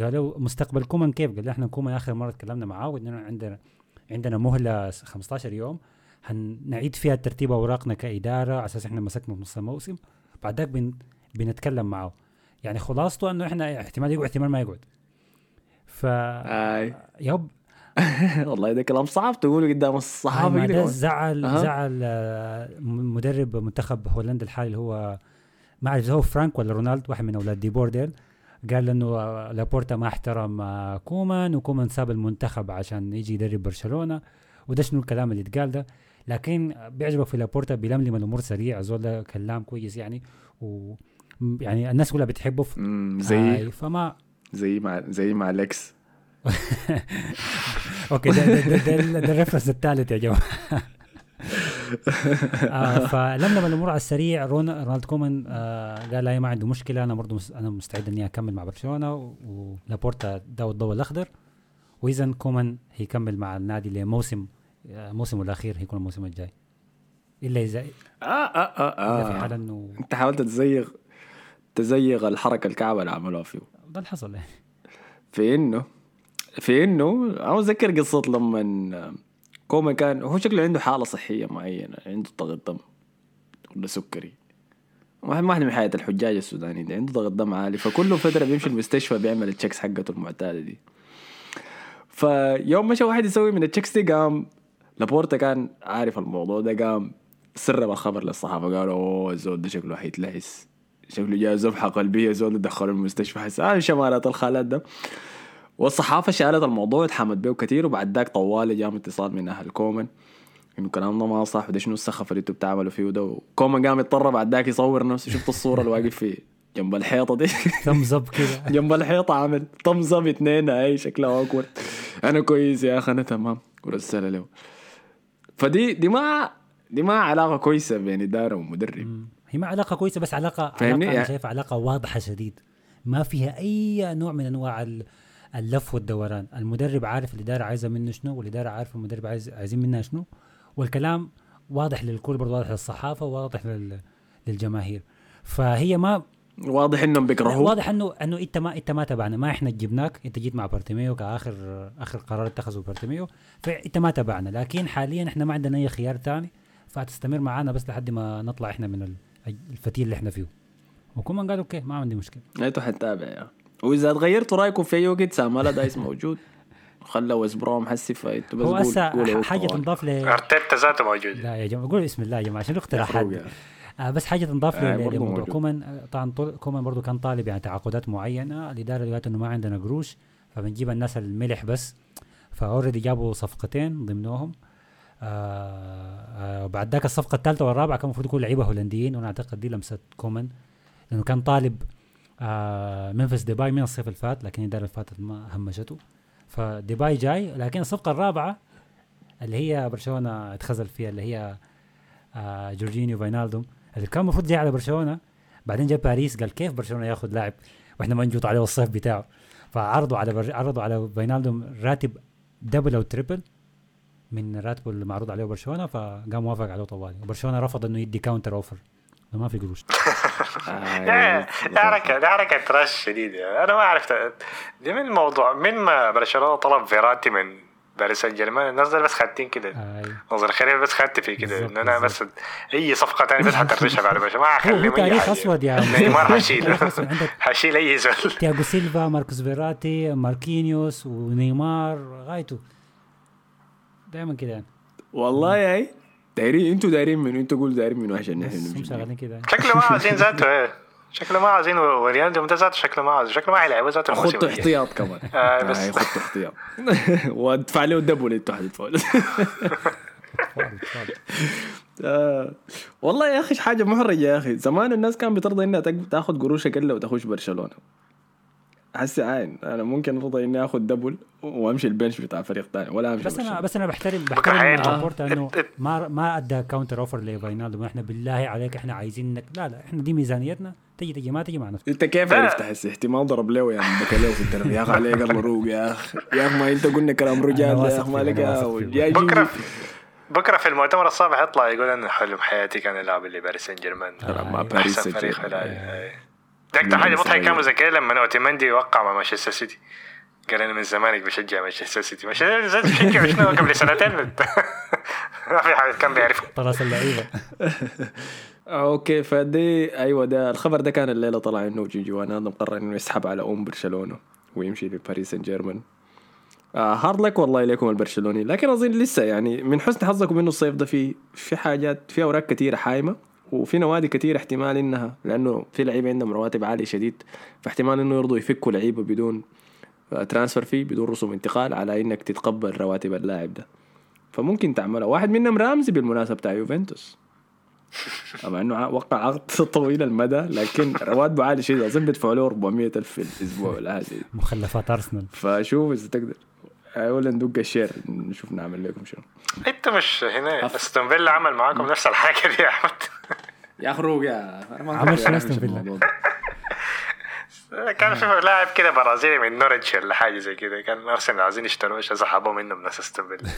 قالوا مستقبل كومان كيف؟ قال إحنا كومان آخر مرة تكلمنا معاه واننا عندنا عندنا مهلة 15 يوم. هنعيد فيها ترتيب أوراقنا كإدارة على أساس إحنا مسكنا في نص الموسم. بعد ذاك بن بنتكلم معاه يعني خلاصته إنه إحنا احتمال يقعد احتمال ما يقعد. ف أي. yep. (laughs) والله ده كلام صعب تقوله قدام الصحافة ده. زعل أها. زعل مدرب منتخب هولندا الحالي اللي هو ما أعرف هو فرانك ولا رونالد واحد من أولاد دي بور ديل قال إنه آه، لابورتا ما احترم آه، كومان وكومان ساب المنتخب عشان يجي يدرب برشلونة. وده شنو الكلام اللي اتقال ده؟ لكن بيعجبك في لابورتا بيلملم الأمور سريع. زول ده كلام كويس يعني و يعني الناس كلها بتحبه. زي آه، فما زي مع زي مع لكس (laughs) okay ده ده, ده, ال reference الثالث يا جماعة. (laughs) آه فلملم الأمور على السريع. رون رونالد كومان آه قال لا ما عنده مشكلة أنا برضه مس أنا مستعد إني أكمل مع برشلونة ولابورتا داو الضوء الأخضر. واذا كومان هيكمل مع النادي لموسم آه، موسمه الأخير هيكون الموسم الجاي. إلا اذا آه آه آه, إلا في حال آه. انه أنت حاولت تزيغ تزيغ الحركة الكعبة اللي عملوها فيه. ده اللي حصل يعني. في إنه في إنه أنا أتذكر قصة لما كومان كان هو شكله عنده حالة صحية معينة عنده ضغط دم ولا سكري. واحد واحد من حياة الحجاج السوداني ده عنده ضغط دم عالي فكل فترة بيمشي المستشفى بيعمل ال checks حقته المعتادة دي. فيوم مشى واحد يسوي من التشيكس دي قام لابورتا كان عارف الموضوع ده قام سرب الخبر للصحافة قالوا أوه الزول ده شكله حيتلحس شكله جاء ذبحة قلبية زول دخلوا المستشفى حس آه شمالات الخالات ده. والصحافة شالت الموضوع اتحمت به كثير وبعد ذاك طوالي جاء اتصال من أهل كومن. إنه كلامنا ما صح وده شنو السخف اللي أنتوا بتعملوا فيه ده؟ وكومان قام يضطر بعد ذاك يصور نفسه. شفت الصورة اللي واقف في جنب الحيطة دي؟ (laughs) thumbs up كده. جنب الحيطة عامل thumbs up اتنين هاي شكلها awkward أنا كويس يا أخي أنا تمام. ورسالة له. فدي دي ما دي ما علاقة كويسة بين إدارة ومدرب. هي ما علاقة كويسة بس علاقه فاهمني؟ علاقه أنا يعني- شايفها علاقة واضحة شديد. ما فيها أي نوع من أنواع ال- اللف والدوران. المدرب عارف الاداره عايزه منه شنو والاداره عارفه المدرب عايز عايزين منها شنو. والكلام واضح للكل برضه واضح للصحافة واضح لل... للجماهير. فهي ما واضح إنهم بيكرهوه واضح انه إنه إنت ما إنت ما تبعنا. ما إحنا جبناك إنت جيت مع بارتيميو كاخر آخر قرار اتخذه بارتيميو فإنت ما تبعنا. لكن حاليا إحنا ما عندنا أي خيار ثاني فتستمر معانا بس لحد ما نطلع إحنا من ال- الفتيل اللي إحنا فيه. وكمان قال أوكي ما عندي مشكلة. أنتوا حتتابع يا. وإذا تغيرتوا رأيكم في أي وقت سامالا دايس موجود. خلى ويسبرو محسي فانتوا بس هو قول- هسه حاجة. تنضاف ل أرتيتا ذاته موجود لا يا جماعة قولوا بسم الله يا جماعة عشان نقتل حد. آه بس حاجة تنضاف آه، لموضوع. كومان. آه، طبعا كومان برضو كان طالب يعني تعاقدات معينة. الإدارة قالت إنه ما عندنا قروش فبنجيب الناس الملح بس. ف already جابوا صفقتين ضمنهم. آه آه بعد ذاك الصفقة الثالثة والرابعة كان المفروض يكون لعيبة هولنديين وأنا أعتقد دي لمسة كومان لأنه كان طالب آه ممفيس ديباي من الصيف اللي فات لكن الإدارة اللي فاتت ما همشته فديباي جاي لكن الصفقة الرابعة اللي هي برشلونة اتخزل فيها اللي هي آه جورجينيو فاينالدوم اللي كان المفروض جاي على برشلونة بعدين جاء باريس قال كيف برشلونة ياخذ لاعب وإحنا ما نجوط عليه الصيف بتاعه فعرضوا على. عرضوا على فاينالدوم راتب double أو triple من راتبه اللي معروض عليه برشلونه فقام موافق عليه طوالي وبرشلونة رفض إنه يدي counter offer ما في قروش. يا (laughs) دي حركة دي حركة rush شديدة. أنا ما عرفت. دي من الموضوع من ما برشلونة طلب فيراتي من باريس سان جيرمان الناس بس خدتين كده. آه نظر خير بس خدت في كده. ان أنا بس أي صفقة ثانية بس حترشها برشلونة. ما حخليهم اي (laughs) تاريخ أسود يا نيمار. عندك (laughs) حشيل أي زول. تياغو سيلفا ماركوس فيراتي ماركينيوس ونيمار غايته. دائما كده يعني. والله يا دايرين أنتوا دايرين منو؟ أنتوا قولوا دايرين منو عشان بس نحن شغالين كده يعني. شكله ما عايزين ذاته إيه. شكله ما عايزين وريال ده ذاته شكله ما عايز شكله ما حيلعبوا ذاته الجاي. احتياط كمان. (laughs) آه، بس. آه، خطوا احتياط. (laughs) وادفع له double أنتوا حتدفعوا. آه، والله يا أخي حاجة محرجة يا أخي. زمان الناس كان بترضى إنها تاخذ قروشك الا وتخش برشلونة. هسه عين أنا ممكن ارضى إني آخذ double وأمشي ال bench بتاع فريق ثاني ولا أمشي بس أنا. بس أنا بحترم بحترم لابورتا انه ما ما أدى counter offer لفاينالدوم إحنا بالله عليك إحنا عايزينك لا لا إحنا دي ميزانيتنا. تجي تجي ما تجي مع نفسك أنت كيف. عرفت هسه احتمال ضرب له يا عم بكاليه في التلفزيون يا أخي عليك الله روق يا أخي. يا أخي ما أنت قلنا (laughs) كلام رجال يا أخي مالك بكره. بكره في المؤتمر الصباح يطلع يقول أنا حلم حياتي كان العب اللي باريس سان جيرمان. ما باريس سان جيرمان. ده أكتر حاجة مضحكة كان مذكر لما أوتيماندي وقع مع مانشستر سيتي. قال أنا من زمانك بشجع مانشستر سيتي. مانشستر سيتي بشجع شنو؟ قبل سنتين. (laughs) ما في حد كان بيعرفه. طراس اللعيبة. (laughs) Okay فدي أيوه ده الخبر ده كان الليلة طلع إنه جيجي وأنا مقرر إنه يسحب على أم برشلونة ويمشي لباريس سان جيرمان آه hard luck والله لكم البرشلوني. لكن أظن لسه يعني من حسن حظكم إنه الصيف ده في في حاجات في أوراق كثيره حايمة. وفي نوادي كثير احتمال إنها لأنه في لعيبه عندهم رواتب عالية شديد فاحتمال إنه يرضوا يفكوا لعيبه بدون transfer fee بدون رسوم انتقال على إنك تتقبل رواتب اللاعب ده. فممكن تعملها. واحد منهم رامزي بالمناسبة بتاع يوفنتوس. (laughs) مع إنه وقع عقد (laughs) طويل المدى لكن رواتبه عالي شديد. أظن بيدفعوا له 400 ألف في الأسبوع ولا حاجة. مخلفات أرسنال. فشوف إذا تقدر. ولا ندق الشير نشوف نعمل لكم شنو. أنت مش هنا. استون فيلا عمل معاكم نفس الحاجة دي يا أحمد. (laughs) يا خروج يا عمل شنو أستون فيلا؟ (laughs) كان في لاعب كده برازيلي من نورتش ولا حاجة زي كده. كان أرسنال عايزين يشتروه سحبوه منه من استون فيلا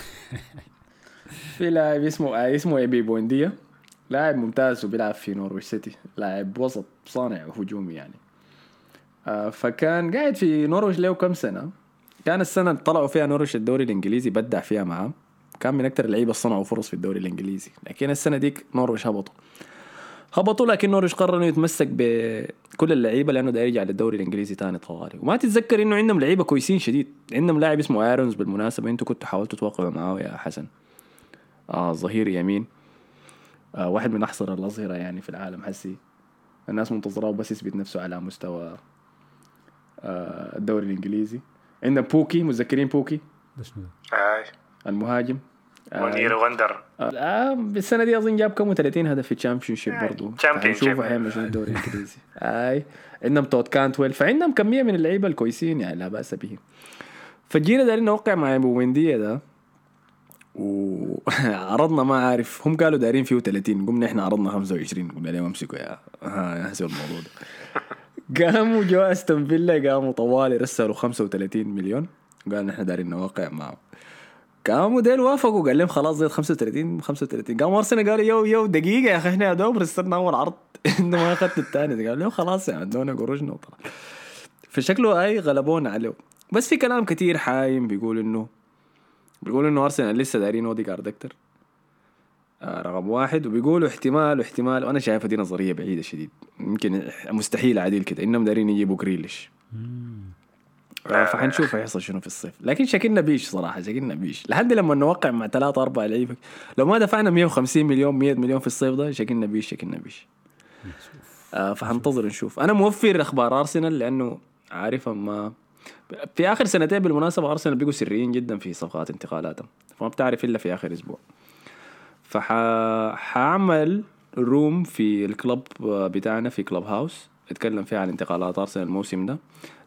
(laughs) في لاعب اسمه آه اسمه إيبي بوينديا لاعب ممتاز وبيلعب في نورويش سيتي. لاعب وسط صانع هجومي يعني. آه فكان قاعد في نورويش له كم سنة. كان السنة اللي طلعوا فيها نورويش الدوري الإنجليزي بدع فيها معاه. كان من أكثر اللعيبة اللي صنعوا فرص في الدوري الإنجليزي. لكن السنة ديك نورويش هبطوا. هبطوا لكن نورش قرر إنه يتمسك بكل اللعيبة لأنه داير يرجع للدوري الإنجليزي تاني طوالي. وما تتذكر إنه عندهم لعيبة كويسين شديد. عندهم لاعب اسمه آيرونز بالمناسبة. أنتوا كنتوا حاولتوا توقعوا معاه يا حسن. آه ظهير يمين. آه واحد من احسن الأظهرة يعني في العالم حسي. الناس منتظراه بس يثبت نفسه على مستوى آه الدوري الإنجليزي. عندنا بوكي متذكرين بوكي؟ ده شنو ده؟ آه. المهاجم One year wonder. آه السنة دي أظن جاب كم؟ 30 هدف في ال Championship برضه Championship. نشوف حيعمل شنو الدوري (laughs) الإنجليزي. اي عندهم تود كانتويل. فعندهم كميه من اللعيبة الكويسين يعني لا بأس بهم فجينا دايرين نوقع مع أبو وينديا ده. وعرضنا (laughs) ما عارف هم قالوا دايرين فيه 30 قمنا إحنا عرضنا 25 قلنا لهم أمسكوا يا ها احسبوا الموضوع ده. (laughs) قاموا جو أستون فيلا قاموا طوالي رسلوا 35 مليون. قال نحن دايرين نوقع معه قاموا ديل وافقوا قال لهم خلاص زيد 35 35 قاموا أرسنال قالوا yo yo دقيقة يا أخي إحنا يا دوب رسلنا أول عرض. (laughs) انت ما اخذت الثاني. قال لهم خلاص يا عندنا قروشنا وطلع فشكله اي غلبونا عليه. بس في كلام كتير حايم بيقول إنه بيقول إنه أرسنال لسه دايرين أوديجارد أكتر. آه رقم واحد. وبيقولوا احتمال واحتمال وأنا شايفها دي نظرية بعيدة شديد. يمكن مستحيل عديل كده. إنهم دايرين يجيبوا جريليش. آه، فحنشوف هيحصل شنو في الصيف. لكن شكلنا بيش صراحة شكلنا بيش لحد لما نوقع مع ثلاثة أربعة لعيبة. لو ما دفعنا 150 مليون 100 مليون في الصيف ده شكلنا بيش شكلنا بيش آه فحنتظر نشوف. أنا موفر أخبار أرسنال لأنه عارف أما في آخر سنتين بالمناسبة أرسنال بيقوا سريين جدا في صفقات انتقالاتهم. فما بتعرف إلا في آخر أسبوع. فحاعمل room في ال club بتاعنا في Clubhouse اتكلم فيها عن انتقالات أرسنال الموسم ده.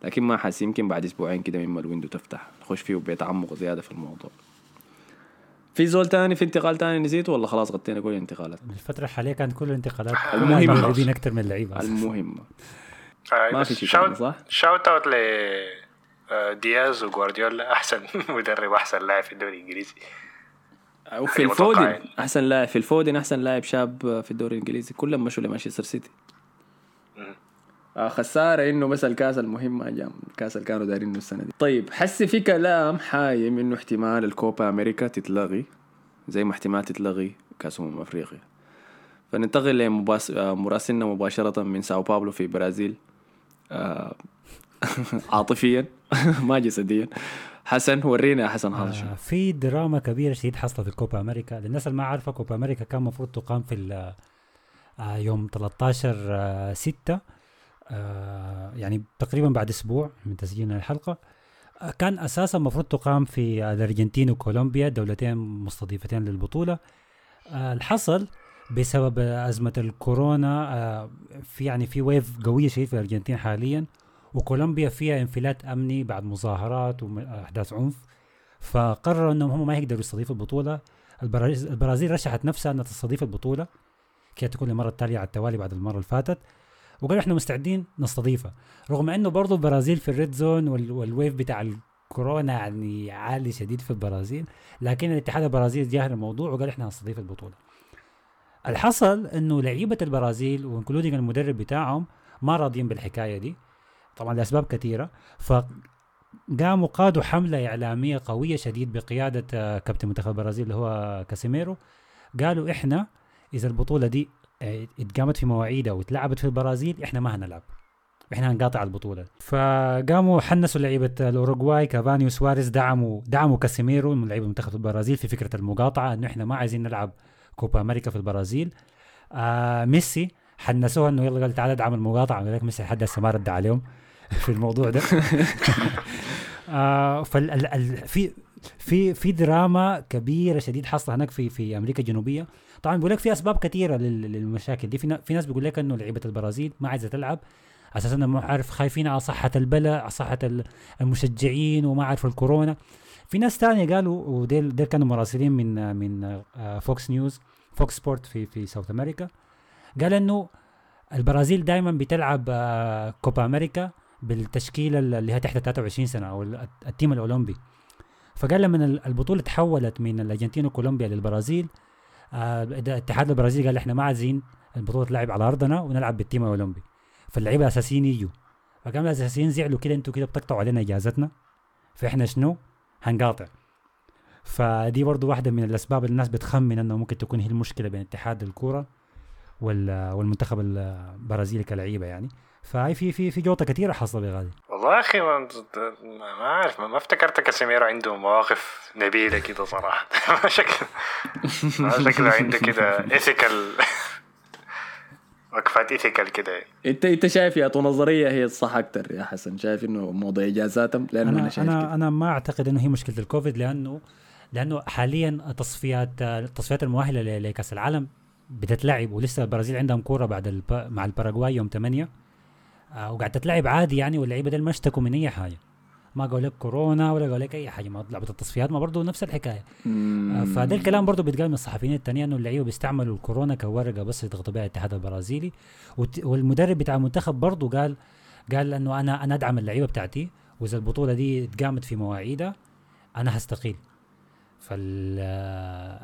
لكن ما حاسس يمكن بعد أسبوعين كده مما ال window تفتح. نخش فيه بيتعمق زيادة في الموضوع. في زول تاني في انتقال تاني نسيته ولا خلاص غطينا كل الانتقالات؟ الفترة الحالية كانت كل الانتقالات خلاص. مدربين أكثر من اللعيبة. المهمة آه. ما في شيء shout- صح؟ shout out ل آه، دياز وجوارديولا أحسن (laughs) مدرب واحسن لاعب في الدوري الإنجليزي. وفي يعني الفودن متوقعين. أحسن لاعب في الفودن أحسن لاعب شاب في الدوري الإنجليزي. كلهم مشوا لمانشستر سيتي. آه خسارة إنه بس الكاس المهم ما جام. الكاس اللي كانوا دايرينه السنة دي. طيب حسي في كلام حايم إنه احتمال الكوبا أمريكا تتلغي. زي ما احتمال تتلغي كاس امم افريقيا فننتقل لمباس... آه، مراسلنا مباشرة من ساو باولو في برازيل. آه (laughs) عاطفيا (laughs) ما جسديا. حسن ورينا يا حسن هذا شنو آه، في دراما كبيرة شديد حصلت في كوبا أمريكا. للناس اللي ما عارفة كوبا أمريكا كان المفروض تقام في ال- آه، يوم 13 آه، 6 آه، يعني تقريبا بعد أسبوع من تسجيلنا الحلقة. آه، كان أساسا المفروض تقام في آه، الأرجنتين وكولومبيا دولتين مستضيفتين للبطولة. آه، الحصل بسبب آه، أزمة الكورونا. آه، في يعني في ويف قوية شديد في الأرجنتين حاليا. وكولومبيا فيها انفلات أمني بعد مظاهرات وأحداث عنف. فقرروا إنهم هم ما يقدروا يستضيفوا البطولة. البرازيل, رشحت نفسها إنها تستضيف البطولة كي تكون المرة التالية على التوالي بعد المرة اللي فاتت. وقالوا إحنا مستعدين نستضيفها. رغم إنه برضو البرازيل في ال red zone وال- وال wave بتاع الكورونا يعني عالي شديد في البرازيل لكن الاتحاد البرازيلي جاهل الموضوع وقال إحنا هنستضيف البطولة. الحصل إنه لعيبة البرازيل و including المدرب بتاعهم ما راضيين بالحكاية دي. طبعا لأسباب كثيرة ف قاموا قادوا حملة إعلامية قوية شديد بقيادة آه، كابتن منتخب البرازيل اللي هو كاسيميرو. قالوا إحنا إذا البطولة دي آه، اتقامت في مواعيدها واتلعبت في البرازيل إحنا ما هنلعب. إحنا هنقاطع البطولة. فقاموا حنسوا لعيبة الأوروغواي كافاني وسواريز دعموا دعموا كاسيميرو من لعيبة منتخب البرازيل في فكرة المقاطعة إنه إحنا ما عايزين نلعب كوبا أمريكا في البرازيل. آه ميسي حنسوها إنه يلا قال تعال ادعم المقاطعة قال لك ميسي لحد هسه ما رد عليهم. في الموضوع ده. (laughs) آه فال ال ال في في في دراما كبيرة شديد حاصلة هناك في في أمريكا الجنوبية. طبعا بيقول لك في أسباب كثيرة لل- للمشاكل دي. في, في ناس بيقول لك إنه لعيبة البرازيل ما عايزة تلعب أساسا ما عارف خايفين على صحة البلد على صحة ال- المشجعين وما عارف الكورونا. في ناس تانية قالوا وديل ديل كانوا مراسلين من من آه، Fox News Fox Sport في في South America. قال إنه البرازيل دائما بتلعب آه، كوبا أمريكا. بالتشكيلة اللي هي تحت 23 سنة أو ال- ال team الأولمبي. فقال لما ال- البطولة تحولت من الأرجنتين وكولومبيا للبرازيل آه، ده الاتحاد البرازيلي قال إحنا ما عايزين البطولة تلعب على أرضنا ونلعب بال team الأولمبي. فاللعيبة الأساسيين يجوا. فكان الأساسيين زعلوا كده أنتوا كده بتقطعوا علينا إجازتنا. فإحنا شنو؟ هنقاطع. فدي برضو واحدة من الأسباب اللي الناس بتخمن إنه ممكن تكون هي المشكلة بين اتحاد الكورة وال- والمنتخب البرازيلي كلعيبة يعني. فهي في في في جوطة كثيره حصل يا غالي والله يا أخي ما, ما عارف ما, ما افتكرت كاسيميرو عنده مواقف نبيلة كده صراحة. (laughs) ما شكل ما شكله عنده كده ethical وقفات ethical كده. انت إنت شايف ياتو نظرية هي الصح أكتر يا حسن؟ شايف إنه موضوع إجازاتهم؟ لأنه أنا أنا شايف كده. أنا أنا ما أعتقد إنه هي مشكلة الكوفيد لأنه لأنه حاليا تصفيات التصفيات المؤهلة لكأس العالم بتتلعب ولسه البرازيل عندهم كورة بعد الب... مع الباراغواي يوم 8 آه وقاعد تتلعب عادي يعني واللعيبة دول ما اشتكوا من اي حاجة. ما قالوا لك كورونا ولا قالوا لك أي حاجة. ما لعبة التصفيات ما برضه نفس الحكاية. آه. فده الكلام برضه بيتقال من الصحفيين التانيين إنه اللعيبة بيستعملوا الكورونا كورقة بس يضغطوا بها الاتحاد البرازيلي. والمدرب بتاع المنتخب برضه قال قال إنه أنا أنا أدعم اللعيبة بتاعتي وإذا البطولة دي اتقامت في مواعيدها أنا هستقيل. فال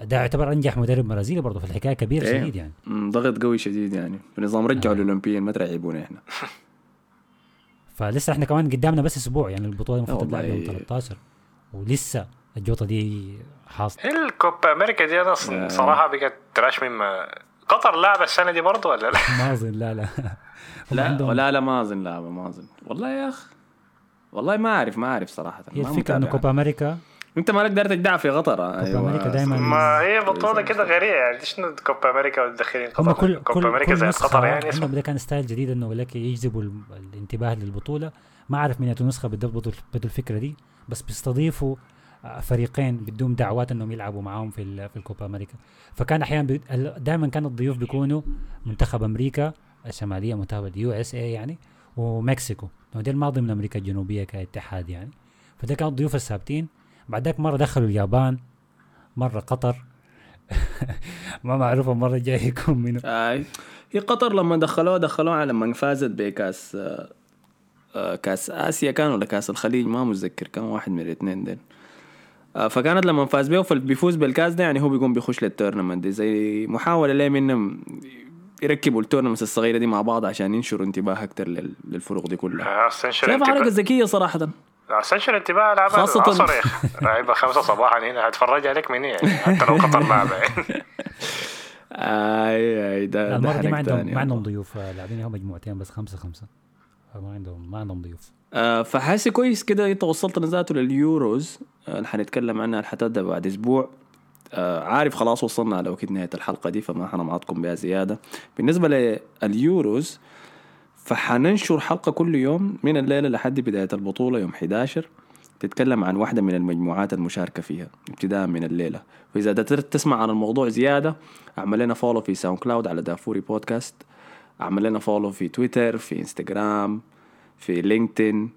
ده يعتبر أنجح مدرب برازيلي برضه في الحكاية كبير إيه. شديد يعني. ضغط قوي شديد يعني. بنظام رجعوا آه. الأولمبيين ما ترعبونا إحنا. (laughs) فلسه إحنا كمان قدامنا بس أسبوع يعني البطولة المفروض تلعب يوم والله. 13 ولسه الجوطة دي حاصله الكوبا أمريكا دي أنا آه. صراحة بقت تراش مما قطر لعبه السنة دي برضه ولا لا؟ (laughs) ما اظن لا لا لا لا لا ما اظن لا ما اظن والله يا أخ والله ما أعرف ما أعرف صراحة هي الفكرة إنه. كوبا أمريكا انت مالك داير تجدع في قطر؟ أيوة. أمريكا دايماً ما هي بطولة. كده غريبة يعني. شنو كوبا أمريكا والداخلين هم قطر؟ كل كوبا كل أمريكا زي قطر يعني. اسمه ده كان style جديد إنه لك يجذبوا ال- الانتباه للبطولة. ما أعرف من نسخة بالضبط بدوا الفكرة دي بس بيستضيفوا آه، فريقين بدهم دعوات إنهم يلعبوا معاهم في ال- في الكوبا أمريكا. فكان أحيانا دائما كان الضيوف بيكونوا منتخب أمريكا الشمالية منتخب ال USA يعني ومكسيكو. ما ضمن أمريكا الجنوبية كاتحاد يعني. فده كانوا الضيوف الثابتين. بعد ذاك مرة دخلوا اليابان مرة قطر. (laughs) ما معروف المره الجايه يكون منو آي. هي قطر لما دخلوها دخلوها لما فازت بكأس آه، آه، كأس آسيا كان ولا كأس الخليج؟ ما متذكر كان واحد من الاثنين دول آه، فكانت لما فاز بيه فبيفوز بالكأس ده يعني هو بيقوم بيخش لل tournament دي. زي محاولة ليه منهم يركبوا التورنمنت الصغيرة دي مع بعض عشان ينشروا انتباه أكتر لل- للفرق دي كلها. اسنشر شايف حركة ذكية صراحة. اسنشر انتباه لعبة خاصة- العصر يا أخي. لعيبة خمسة صباحا هنا هتفرج عليك من يعني حتى لو قطر لعبه يعني أي أي ده ده المره دي ما عندهم. ما عندهم ضيوف آه، لاعبين هم مجموعتين بس خمسة خمسة. ما عندهم ما عندهم ضيوف. آه، فحاسي كويس كده انت وصلتنا ذاته لليوروز. آه، اللي حنتكلم عنها اللي حتبدا بعد أسبوع. آه، عارف خلاص وصلنا على وقت نهاية الحلقة دي فما حنمعطكم بها زيادة. بالنسبة لليوروز فحننشر حلقة كل يوم من الليلة لحد بداية البطولة يوم 11 تتكلم عن واحدة من المجموعات المشاركة فيها ابتداء من الليلة. فإذا تقدر تسمع عن الموضوع زيادة اعمل لنا follow في SoundCloud على دافوري بودكاست اعمل لنا follow في تويتر في انستغرام في LinkedIn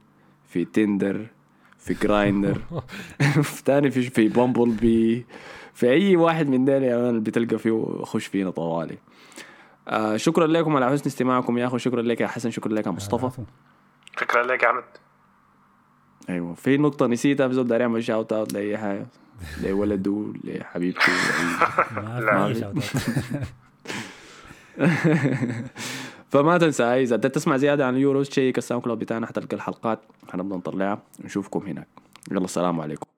في Tinder في Grindr (laughs) في تاني في في Bumble بي في أي واحد من دول مان بتلقى فيه خش فينا طوالي. آه شكرا لكم على حسن استماعكم يا اخو شكرا لك يا حسن شكرا لك يا مصطفى. شكرا لك يا أحمد. أيوه في نقطة نسيتها في زول داير يعمل shout out لأي حاجة. (laughs) لولده لحبيبته (laughs) لا. (laughs) فما تنسى إذا بدك تسمع زيادة عن ال Euros check ال SoundCloud بتاعنا حتلقى الحلقات. حنبدا نطلعها نشوفكم هناك. يلا السلام عليكم.